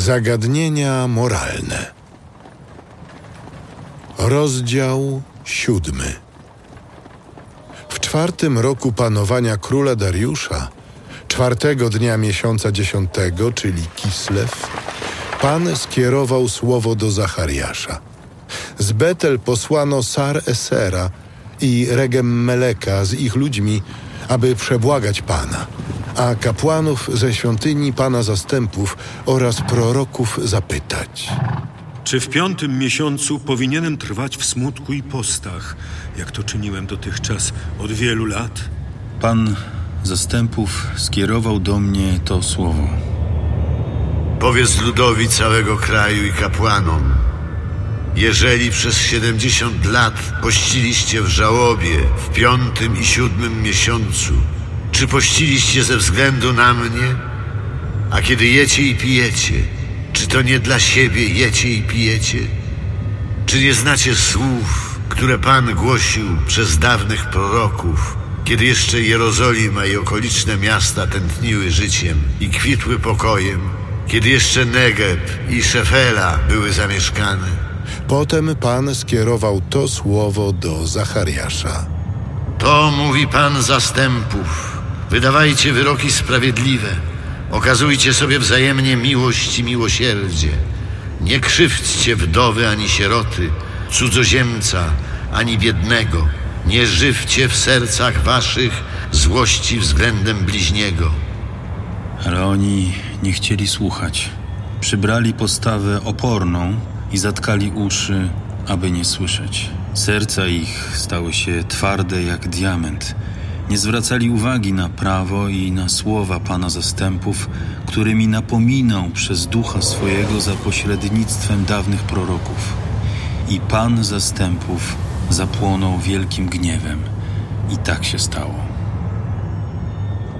Zagadnienia moralne. Rozdział siódmy. W czwartym roku panowania króla Dariusza, czwartego dnia miesiąca dziesiątego, czyli Kislew, Pan skierował słowo do Zachariasza. Z Betel posłano Sar Esera i Regem Meleka z ich ludźmi, aby przebłagać Pana, a kapłanów ze świątyni Pana zastępów oraz proroków zapytać. Czy w piątym miesiącu powinienem trwać w smutku i postach, jak to czyniłem dotychczas od wielu lat? Pan zastępów skierował do mnie to słowo. Powiedz ludowi całego kraju i kapłanom, jeżeli przez siedemdziesiąt lat pościliście w żałobie w piątym i siódmym miesiącu, czy pościliście ze względu na mnie? A kiedy jecie i pijecie, czy to nie dla siebie jecie i pijecie? Czy nie znacie słów, które Pan głosił przez dawnych proroków, kiedy jeszcze Jerozolima i okoliczne miasta tętniły życiem i kwitły pokojem, kiedy jeszcze Negeb i Szefela były zamieszkane? Potem Pan skierował to słowo do Zachariasza. To mówi Pan zastępów. Wydawajcie wyroki sprawiedliwe. Okazujcie sobie wzajemnie miłość i miłosierdzie. Nie krzywdźcie wdowy ani sieroty, cudzoziemca ani biednego. Nie żywcie w sercach waszych złości względem bliźniego. Ale oni nie chcieli słuchać. Przybrali postawę oporną i zatkali uszy, aby nie słyszeć. Serca ich stały się twarde jak diament. Nie zwracali uwagi na prawo i na słowa Pana zastępów, którymi napominał przez ducha swojego za pośrednictwem dawnych proroków. I Pan zastępów zapłonął wielkim gniewem. I tak się stało.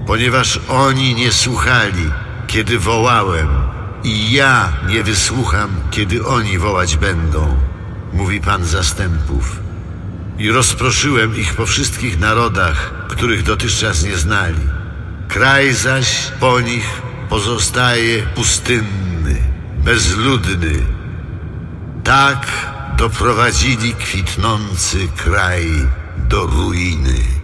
Ponieważ oni nie słuchali, kiedy wołałem, i ja nie wysłucham, kiedy oni wołać będą, mówi Pan zastępów. I rozproszyłem ich po wszystkich narodach, których dotychczas nie znali. Kraj zaś po nich pozostaje pustynny, bezludny. Tak doprowadzili kwitnący kraj do ruiny.